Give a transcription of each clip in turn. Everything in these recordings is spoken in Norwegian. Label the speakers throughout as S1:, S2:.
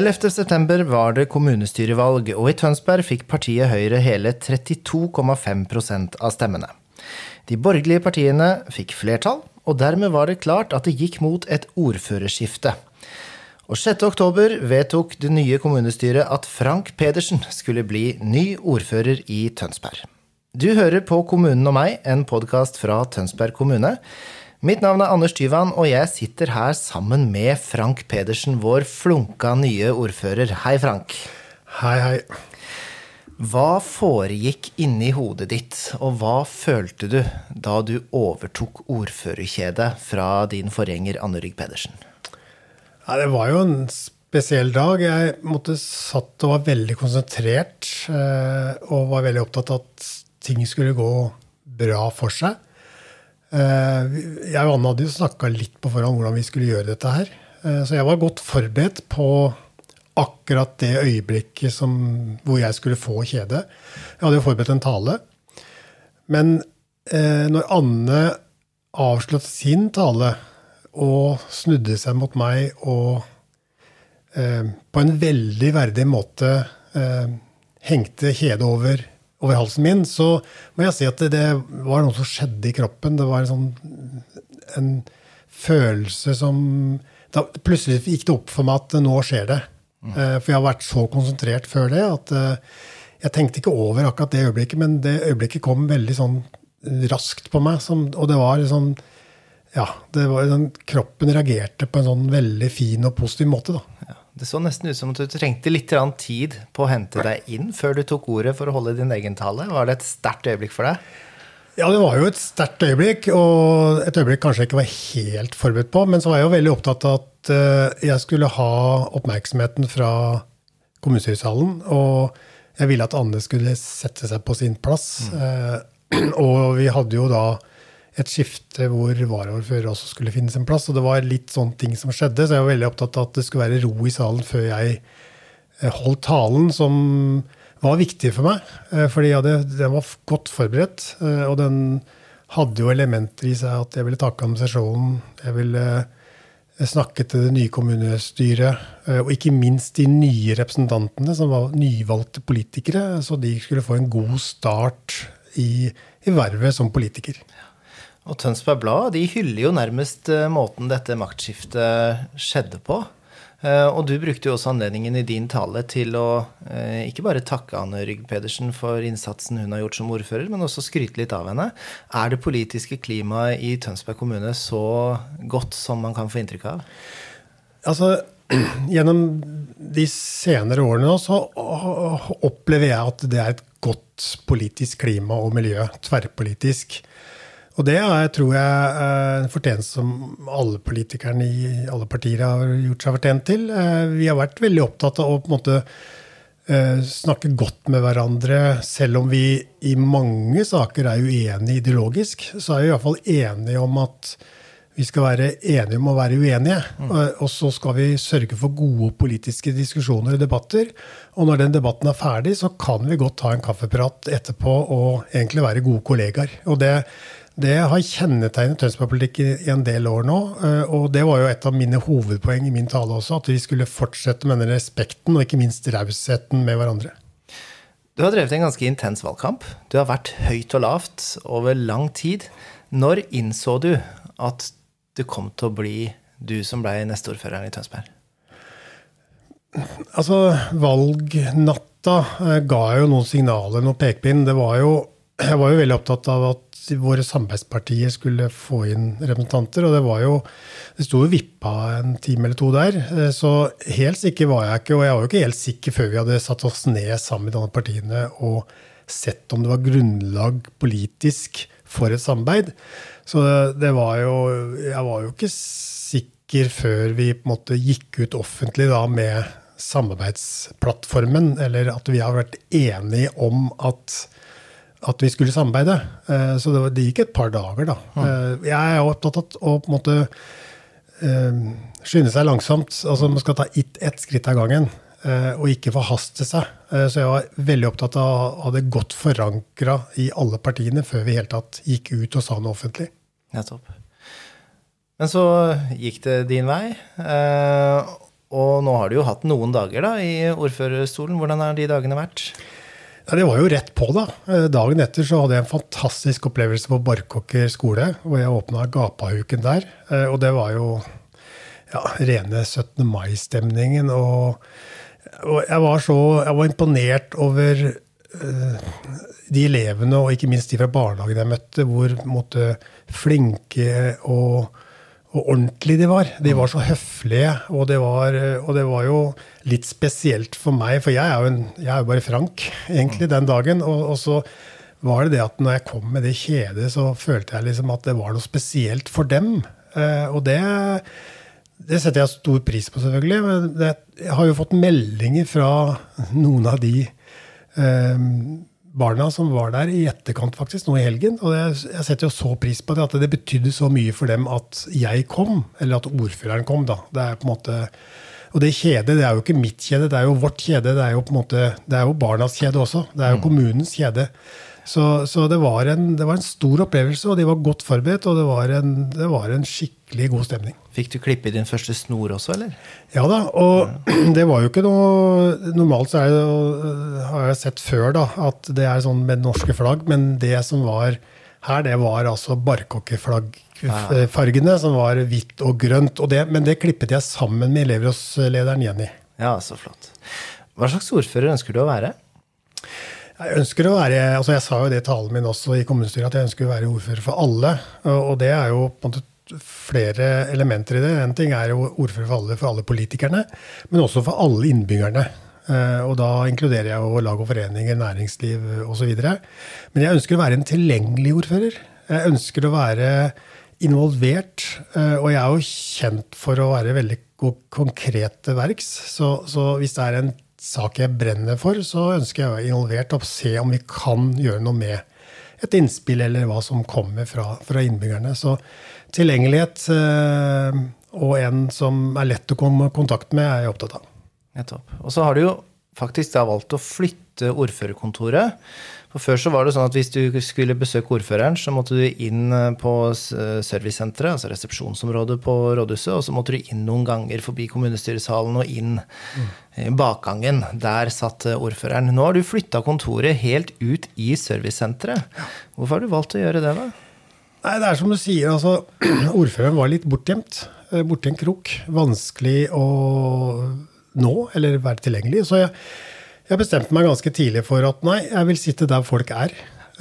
S1: 11.9 var det kommunestyrevalg, og i Tønsberg fikk partiet Høyre hele 32,5% av stemmene. De borgerlige partiene fikk flertall, og dermed var det klart at det gikk mot et ordførerskifte. Og 6.10 vedtok det nye kommunestyret at Frank Pedersen skulle bli ny ordfører i Tønsberg. Du hører på Kommunen og meg, en podkast fra Tønsberg kommune. Mitt navn er Anders Tyvan, og jeg sitter her sammen med Frank Pedersen, vår flunka nye ordfører. Hei, Frank.
S2: Hei, hei.
S1: Hva foregikk inni hodet ditt, og hva følte du da du overtok ordførerkjedet fra din forgjenger Anne Rygg Pedersen?
S2: Ja, det var jo en spesiell dag. Jeg måtte satt og var veldig konsentrert, eh, og var veldig opptatt av at ting skulle gå bra for seg. Eh, jeg og Anne hadde jo snakka litt på forhånd hvordan vi skulle gjøre dette her. Eh, så jeg var godt forberedt på akkurat det øyeblikket som, hvor jeg skulle få kjede. Jeg hadde jo forberedt en tale. Men eh, når Anne avsluttet sin tale og snudde seg mot meg og på en veldig verdig måte hengte kjedet over over halsen min, så må jeg si at det, det, var noe som skjedde i kroppen. Det var en sånn en følelse som da Plutselig gikk det opp for meg at nå skjer det. Mm. For jeg har vært så konsentrert før det at uh, jeg tenkte ikke over akkurat det øyeblikket, men det øyeblikket kom veldig sånn raskt på meg. Som, og det var sånn Ja, det var, den, kroppen reagerte på en sånn veldig fin og positiv måte, da.
S1: Det så nesten ut som at du trengte litt tid på å hente deg inn før du tok ordet for å holde din egen tale. Var det et sterkt øyeblikk for deg?
S2: Ja, det var jo et sterkt øyeblikk, og et øyeblikk kanskje jeg ikke var helt forberedt på. Men så var jeg jo veldig opptatt av at eh, jeg skulle ha oppmerksomheten fra kommunestyresalen. Og jeg ville at Anne skulle sette seg på sin plass. Mm. Og vi hadde jo da et skifte hvor varaordfører også skulle finne sin plass. Og det var litt sånne ting som skjedde, så jeg var veldig opptatt av at det skulle være ro i salen før jeg eh, holdt talen, som var viktig for meg. Eh, fordi hadde, den var godt forberedt, eh, og den hadde jo elementer i seg at jeg ville takke administrasjonen. Jeg ville snakke til det nye kommunestyret, og ikke minst de nye representantene, som var nyvalgte politikere, så de skulle få en god start i, i vervet som politiker.
S1: Og Tønsberg Blad de hyller jo nærmest eh, måten dette maktskiftet skjedde på. Eh, og du brukte jo også anledningen i din tale til å eh, ikke bare takke Anne Rygg Pedersen for innsatsen hun har gjort som ordfører, men også skryte litt av henne. Er det politiske klimaet i Tønsberg kommune så godt som man kan få inntrykk av?
S2: Altså, gjennom de senere årene nå, så opplever jeg at det er et godt politisk klima og miljø, tverrpolitisk. Og det er, tror jeg er en fortjeneste som alle politikerne i alle partier har gjort seg fortjent til. Eh, vi har vært veldig opptatt av å på en måte eh, snakke godt med hverandre. Selv om vi i mange saker er uenige ideologisk, så er vi iallfall enige om at vi skal være enige om å være uenige. Mm. Og så skal vi sørge for gode politiske diskusjoner og debatter. Og når den debatten er ferdig, så kan vi godt ta en kaffeprat etterpå og egentlig være gode kollegaer. Og det det har kjennetegnet Tønsberg-politikk i en del år nå. Eh, og det var jo et av mine hovedpoeng i min tale også, at vi skulle fortsette med den respekten og ikke minst rausheten med hverandre.
S1: Du har drevet en ganske intens valgkamp. Du har vært høyt og lavt over lang tid. Når innså du at du kom til å bli du som ble nesteordføreren i Tønsberg?
S2: Altså, valgnatta eh, ga jo noen signaler, noen pekepinn. Det var jo, jeg var jo veldig opptatt av at våre samarbeidspartier skulle få inn representanter. Og det var jo Det sto jo vippa en time eller to der. Eh, så helt sikker var jeg ikke. Og jeg var jo ikke helt sikker før vi hadde satt oss ned sammen med de andre partiene og sett om det var grunnlag politisk for et samarbeid. Så det var jo Jeg var jo ikke sikker før vi på en måte gikk ut offentlig da med samarbeidsplattformen, eller at vi har vært enige om at at vi skulle samarbeide. Eh, så det, var, det gikk et par dager, da. Mm. Jeg er opptatt av å på en måte eh, skynde seg langsomt. Altså Man skal ta ett et skritt av gangen, og ikke forhaste seg. Så jeg var veldig opptatt av å ha det godt forankra i alle partiene før vi i hele tatt gikk ut og sa noe offentlig.
S1: Nettopp. Men så gikk det din vei. Og nå har du jo hatt noen dager da i ordførerstolen. Hvordan har de dagene vært?
S2: Ja, det var jo rett på, da. Eh, dagen etter så hadde jeg en fantastisk opplevelse på Barkåker skole, hvor jeg åpna gapahuken der. Eh, og det var jo ja, rene 17. mai-stemningen. Og, og, jeg var så jeg var imponert over uh, de elevene, og ikke minst de fra barnehagen jeg møtte, hvor måtte, flinke og og ordentlig de var. De var så høflige, og det var, og det var jo litt spesielt for meg, for jeg er jo, en, jeg er jo bare Frank egentlig den dagen. Og, og, så var det det at når jeg kom med det kjedet, så følte jeg liksom at det var noe spesielt for dem. Eh, og det, det setter jeg stor pris på, selvfølgelig. Men det, jeg har jo fått meldinger fra noen av de eh, barna som var der i etterkant, faktisk, nå i helgen. Og jeg, jeg setter jo så pris på det, at det betydde så mye for dem at jeg kom, eller at ordføreren kom. da. Det er på en måte, Og det kjedet, det er jo ikke mitt kjede, det er jo vårt kjede. Det er jo på en måte, det er jo barnas kjede også. Det er jo mm. kommunens kjede. Så, så det, var en, det, var en, stor opplevelse, og de var godt forberedt, og det var en, det var en skikkelig god stemning.
S1: Fikk du klippe i din første snor også, eller?
S2: Ja da, og ja. det var jo ikke noe Normalt så det, har jeg sett før da, at det er sånn med norske flagg, men det som var her, det var altså barkokkeflaggfargene, som var hvitt og grønt. Og det, men det klippet jeg sammen med elevrådslederen Jenny.
S1: Ja, så flott. Hva slags ordfører ønsker du å være?
S2: Jeg ønsker å være, altså jeg sa jo det i talen min også i kommunestyret, at jeg ønsker å være ordfører for alle. Og det er jo på en måte flere elementer i det. En ting er jo ordfører for alle, for alle politikerne, men også for alle innbyggerne. Eh, og da inkluderer jeg jo lag og foreninger, næringsliv osv. Men jeg ønsker å være en tilgjengelig ordfører. Jeg ønsker å være involvert. Eh, og jeg er jo kjent for å være veldig konkret verks. Så, så hvis det er en sak jeg brenner for, så ønsker jeg å være involvert og se om vi kan gjøre noe med et innspill eller hva som kommer fra, fra innbyggerne. Så tilgjengelighet øh, og en som er lett å komme i kontakt med, er jeg opptatt av.
S1: Nettopp. Og så har du jo faktisk da valgt å flytte ordførerkontoret for Før så var det sånn at hvis du skulle besøke ordføreren, så måtte du inn eh, på eh, servicesenteret, altså resepsjonsområdet på rådhuset, og så måtte du inn noen ganger forbi kommunestyresalen og inn mm. bakgangen. Der satt eh, ordføreren. Nå har du flytta kontoret helt ut i servicesenteret. Hvorfor har du valgt å gjøre det, da?
S2: Nei, Det er som du sier, altså. Ordføreren var litt bortgjemt. Borti en krok. Vanskelig å nå eller være tilgjengelig. Så jeg jeg bestemte meg ganske tidlig for at nei, jeg vil sitte der folk er.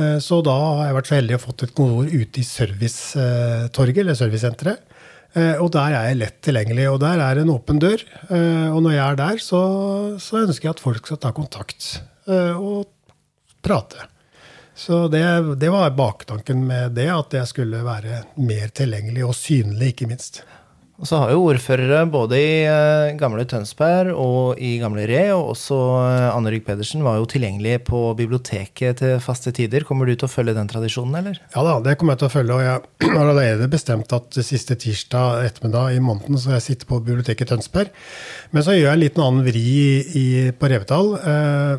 S2: Eh, så da har jeg vært så heldig å fått et kontor ute i Servicetorget, eller Servicesenteret. Eh, og der er jeg lett tilgjengelig, og der er en åpen dør. Eh, og når jeg er der, så, så ønsker jeg at folk skal ta kontakt og prate. Så det, det var baktanken med det, at jeg skulle være mer tilgjengelig og synlig, ikke minst.
S1: Og så har jo ordførere både i uh, gamle Tønsberg og i gamle Re, og også uh, Anne Rygg Pedersen var jo tilgjengelig på biblioteket til faste tider. Kommer du til å følge den tradisjonen, eller?
S2: Ja da, det kommer jeg til å følge. Og jeg har allerede bestemt at siste tirsdag ettermiddag i måneden så jeg sitter på biblioteket i Tønsberg. Men så gjør jeg en liten annen vri i, på Revetal. Uh,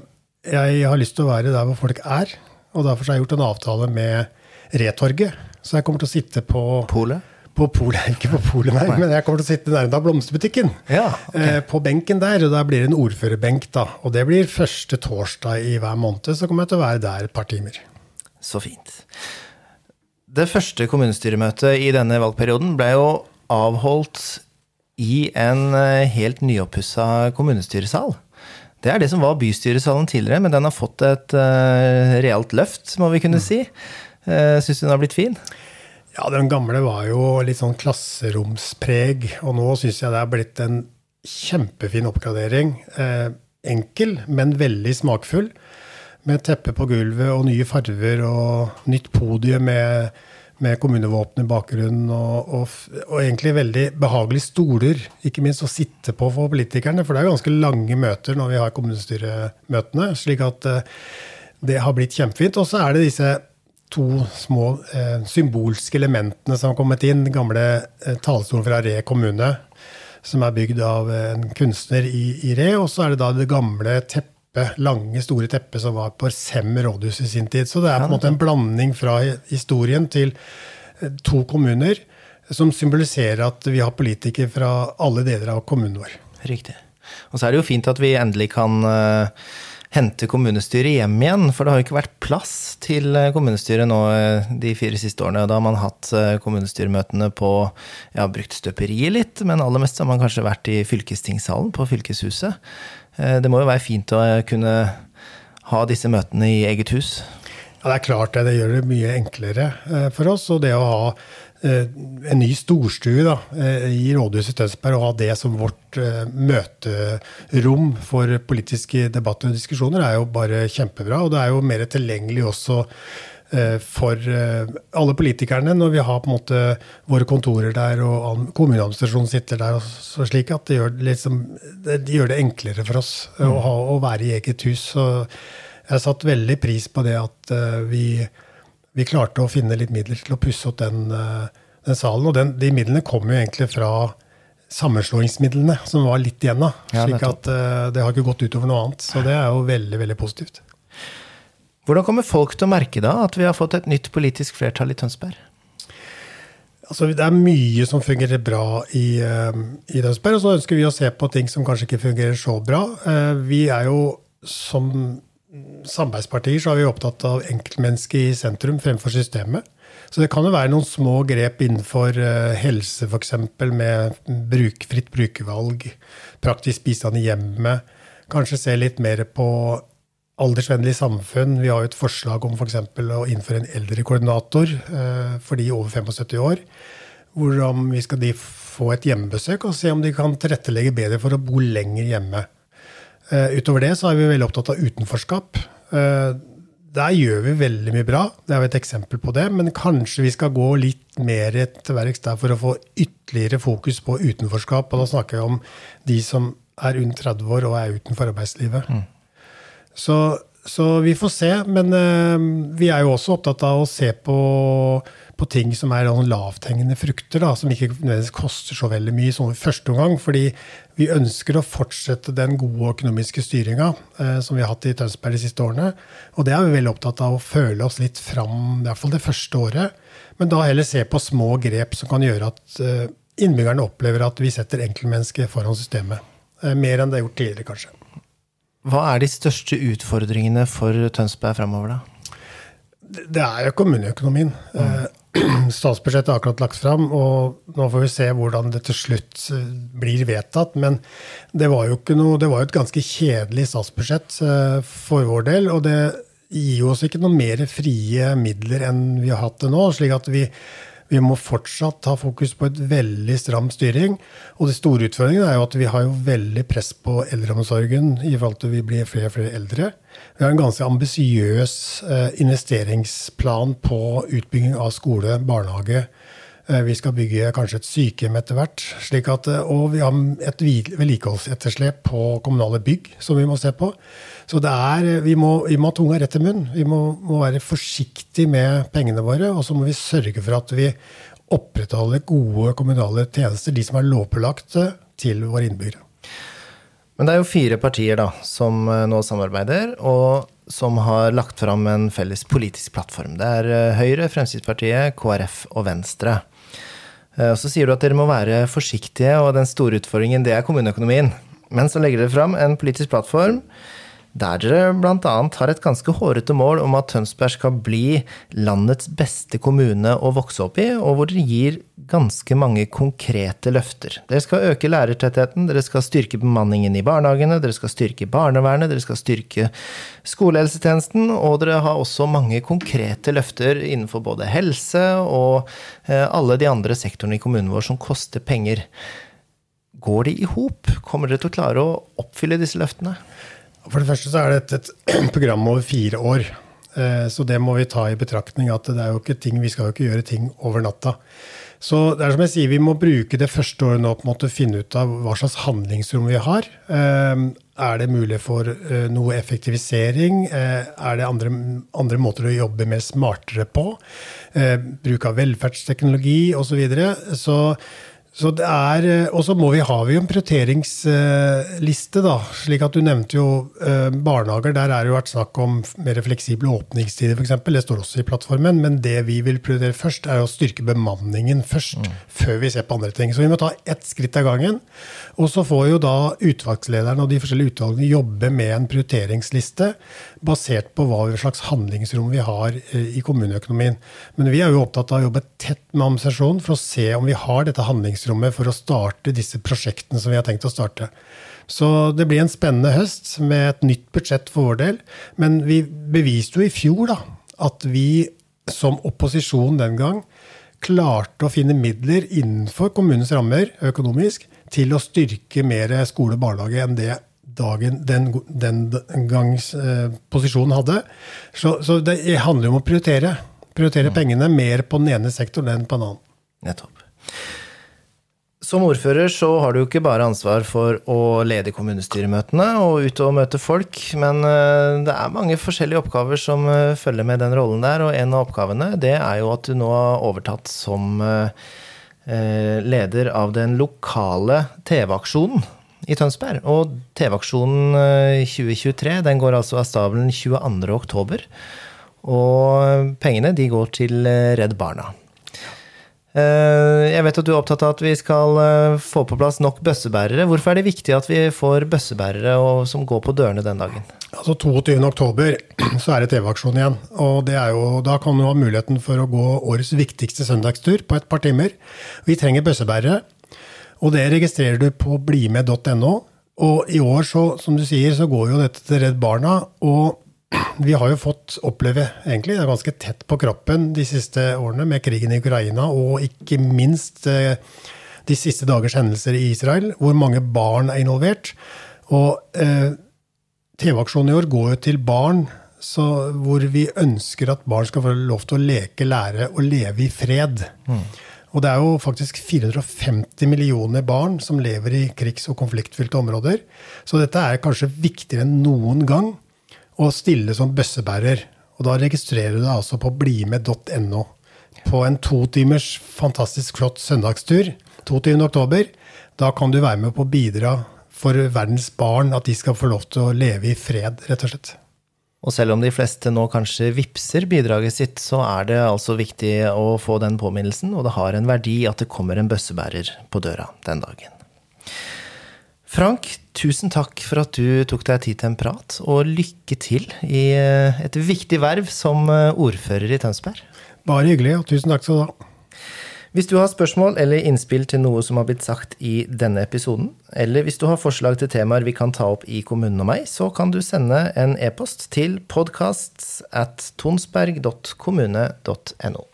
S2: jeg har lyst til å være der hvor folk er, og derfor har jeg gjort en avtale med Retorget. Så jeg kommer til å sitte på
S1: Polet?
S2: På polet, ikke på polet, nei, men jeg kommer til å sitte nærme av blomsterbutikken.
S1: Ja, okay.
S2: eh, på benken der, og der blir det en ordførerbenk. da, Og det blir første torsdag i hver måned. Så kommer jeg til å være der et par timer.
S1: Så fint. Det første kommunestyremøtet i denne valgperioden ble jo avholdt i en eh, helt nyoppussa kommunestyresal. Det er det som var bystyresalen tidligere, men den har fått et uh, realt løft, må vi kunne mm. si. Uh, Syns du den har blitt fin?
S2: Ja, den gamle var jo litt sånn klasseromspreg, og nå syns jeg det er blitt en kjempefin oppgradering. Eh, enkel, men veldig smakfull. Med teppe på gulvet og nye farver og nytt podium med, med kommunevåpen i bakgrunnen. Og, og, og, egentlig veldig behagelige stoler, ikke minst å sitte på for politikerne. For det er ganske lange møter når vi har kommunestyremøtene. slik at eh, det har blitt kjempefint. Og så er det disse to små eh, symbolske elementene som har kommet inn. Den gamle eh, talerstolen fra Re kommune, som er bygd av en kunstner i, i Re. Og så er det da det gamle teppet, lange, store teppet som var på Sem rådhus i sin tid. Så det er på en måte en blanding fra historien til eh, to kommuner som symboliserer at vi har politikere fra alle deler av kommunen vår.
S1: Riktig. Og så er det jo fint at vi endelig kan uh, hente kommunestyret hjem igjen. For det har jo ikke vært plass til eh, kommunestyret nå uh, de fire siste årene. Da har man hatt uh, kommunestyremøtene på Ja, brukt støperiet litt, men aller mest har man kanskje vært i fylkestingssalen på fylkeshuset. det må jo være fint å kunne ha disse møtene i eget hus.
S2: Ja, Det er klart det. Det gjør det mye enklere for oss. Og det å ha Eh, en ny storstue da, eh, i rådhuset i Tønsberg og ha det som vårt uh, møterom for politiske debatter og diskusjoner, er jo bare kjempebra. Og det er jo mer tilgjengelig også for alle politikerne når vi har på en måte våre kontorer der og kommuneadministrasjonen sitter der. og så slik at Det gjør liksom, det, gjør det enklere for oss mm. å, ha, å, være i eget hus. Så jeg har satt veldig pris på det at vi vi klarte å finne litt midler til å pusse opp den, eh, den salen. Og den, de midlene kom jo egentlig fra sammenslåingsmidlene som var litt igjen av. slik at uh, det har ikke gått utover noe annet. Så det er jo veldig, veldig positivt.
S1: Hvordan kommer folk til å merke da at vi har fått et nytt politisk flertall i Tønsberg?
S2: Altså, det er mye som fungerer bra i, uh, i Tønsberg, og så ønsker vi å se på ting som kanskje ikke fungerer så bra. Vi er jo som samarbeidspartier så er vi opptatt av enkeltmennesket i sentrum fremfor systemet. Så det kan jo være noen små grep innenfor uh, helse, f.eks. med bruk, fritt brukervalg, praktisk bistand i hjemmet. Kanskje se litt mer på aldersvennlig samfunn. Vi har jo et forslag om f.eks. å innføre en eldrekoordinator uh, for de over 75 år. Hvordan vi skal de få et hjemmebesøk og se om de kan tilrettelegge bedre for å bo lenger hjemme. Uh, utover det så er vi veldig opptatt av utenforskap. Uh, der gjør vi veldig mye bra. Det er jo et eksempel på det. Men kanskje vi skal gå litt mer til verks der for å få ytterligere fokus på utenforskap. Og da snakker jeg om de som er under 30 år og er utenfor arbeidslivet. Mm. Så, så, vi får se. Men uh, vi er jo også opptatt av å se på på ting som er lavthengende frukter, da, som ikke nødvendigvis koster så veldig mye sånn i første omgang. Fordi vi ønsker å fortsette den gode økonomiske styringa uh, som vi har hatt i Tønsberg de siste årene. Og det er vi veldig opptatt av å føle oss litt fram, i hvert fall det første året. Men da heller se på små grep som kan gjøre at uh, innbyggerne opplever at vi setter enkeltmennesket foran systemet. Mer enn det er gjort tidligere, kanskje.
S1: Hva er de største utfordringene for Tønsberg fremover, da?
S2: Det er jo kommuneøkonomien. Mm. Statsbudsjettet er akkurat lagt fram, og nå får vi se hvordan det til slutt eh, blir vedtatt. Men det var jo ikke noe, det var jo et ganske kjedelig statsbudsjett eh, for vår del. Og det gir oss ikke noe mer frie midler enn vi har hatt det nå. slik at vi vi må fortsatt ha fokus på et veldig stram styring. Og det store utfordringen er jo at vi har jo veldig press på eldreomsorgen i forhold til vi blir flere og flere eldre. Vi har en ganske ambisiøs eh, investeringsplan på utbygging av skole, barnehage. Eh, vi skal bygge kanskje et sykehjem etter hvert. At, eh, og vi har et vedlikeholdsetterslep på kommunale bygg som vi må se på. Så er, vi, må, vi må ha tunga rett i munnen. Vi må, må være forsiktige med pengene våre. Og så må vi sørge for at vi opprettholder gode kommunale tjenester, de som er lovpålagte, til våre innbyggere.
S1: Men det er jo fire partier da, som eh, nå samarbeider, og som har lagt fram en felles politisk plattform. Det er eh, Høyre, Fremskrittspartiet, KrF og Venstre. Eh, og Så sier du at dere må være forsiktige, og den store utfordringen det er kommuneøkonomien. Men så legger dere fram en politisk plattform der dere bl.a. har et ganske hårete mål om at Tønsberg skal bli landets beste kommune å vokse opp i, og hvor dere gir ganske mange konkrete løfter. Dere skal øke lærertettheten, dere skal styrke bemanningen i barnehagene, dere skal styrke barnevernet, dere skal styrke skolehelsetjenesten, og dere har også mange konkrete løfter innenfor både helse og eh, alle de andre sektorene i kommunen vår som koster penger. Går de i hop? Kommer dere til å klare å oppfylle disse løftene?
S2: For det første så er dette et, program over fire år. Eh, så det må vi ta i betraktning. at det er jo ikke ting, Vi skal jo ikke gjøre ting over natta. Så det er som jeg sier, vi må bruke det første året nå på en måte finne ut av hva slags handlingsrom vi har. Eh, er det mulig for eh, noe effektivisering? Er det andre, andre måter å jobbe mer smartere på? Bruk av velferdsteknologi osv. Så, videre. så Så det er, eh, Og så må vi jo en prioriteringsliste, da. slik at Du nevnte jo eh, barnehager. Der er det jo vært snakk om mer fleksible åpningstider, f.eks. Det står også i plattformen. Men det vi vil prioritere først, er å styrke bemanningen først. Mm. Før vi ser på andre ting. Så vi må ta ett skritt av gangen. Og så får jo da utvalgslederne og de forskjellige utvalgene jobbe med en prioriteringsliste basert på hva slags handlingsrom vi har eh, i kommuneøkonomien. Men vi er jo opptatt av å jobbe tett med administrasjonen for å se om vi har dette handlingsrommet for å starte disse prosjektene som vi har tenkt å starte. Så det blir en spennende høst med et nytt budsjett for vår del. Men vi beviste jo i fjor da, at vi som opposisjon den gang klarte å finne midler innenfor kommunens rammer økonomisk til å styrke mer skole og barnehage enn det dagen den, den gangs eh, posisjonen hadde. Så, så, det handler om å prioritere. Prioritere mm. pengene mer på den ene sektoren enn på den annen.
S1: Nettopp. Som ordfører så har du jo ikke bare ansvar for å lede kommunestyremøtene og ut og møte folk, men eh, det er mange forskjellige oppgaver som eh, følger med den rollen der, og en av oppgavene det er jo at du nå har overtatt som eh, leder av den lokale TV-aksjonen i Tønsberg. Og TV-aksjonen 2023 eh, den går altså av stabelen 22.10. Og pengene de går til eh, Redd Barna. Eh, jeg vet at du er opptatt av at vi skal få på plass nok bøssebærere. Hvorfor er det viktig at vi får bøssebærere som går på dørene den dagen?
S2: Altså 22.10 så er det TV-aksjon igjen. og jo, Da kan du ha muligheten for å gå årets viktigste søndagstur på et par timer. Vi trenger bøssebærere. Og det registrerer du på blimed.no. Og i år, så, som du sier, så går jo dette til Redd Barna. Og vi har jo fått oppleve egentlig, det er ganske tett på kroppen de siste årene med krigen i Ukraina, og ikke minst eh, de siste dagers hendelser i Israel, hvor mange barn er involvert. Og eh, TV-aksjonen i år går jo til barn hvor vi ønsker at barn skal få lov til å leke, lære og leve i fred. Mm. Og det er jo faktisk 450 millioner barn som lever i krigs- og konfliktfylte områder. Så dette er kanskje viktigere enn noen gang å stille som bøssebærer. Og da registrerer du deg altså på blimed.no. På en to timers fantastisk flott søndagstur 22.10. Da kan du være med på å bidra for verdens barn, at de skal få lov til å leve i fred, rett og slett.
S1: Og selv om de fleste nå kanskje vipser bidraget sitt, så er det altså viktig å få den påminnelsen, og det har en verdi at det kommer en bøssebærer på døra den dagen. Frank, tusen takk for at du tok deg tid til en prat, og lykke til i eh, et viktig verv som eh, ordfører i Tønsberg.
S2: Bare hyggelig, og tusen takk skal du ha.
S1: Hvis du har spørsmål eller innspill til noe som har blitt sagt i denne episoden, eller hvis du har forslag til temaer vi kan ta opp i Kommunen og meg, så kan du sende en e-post til podcasts at tonsberg.kommune.no.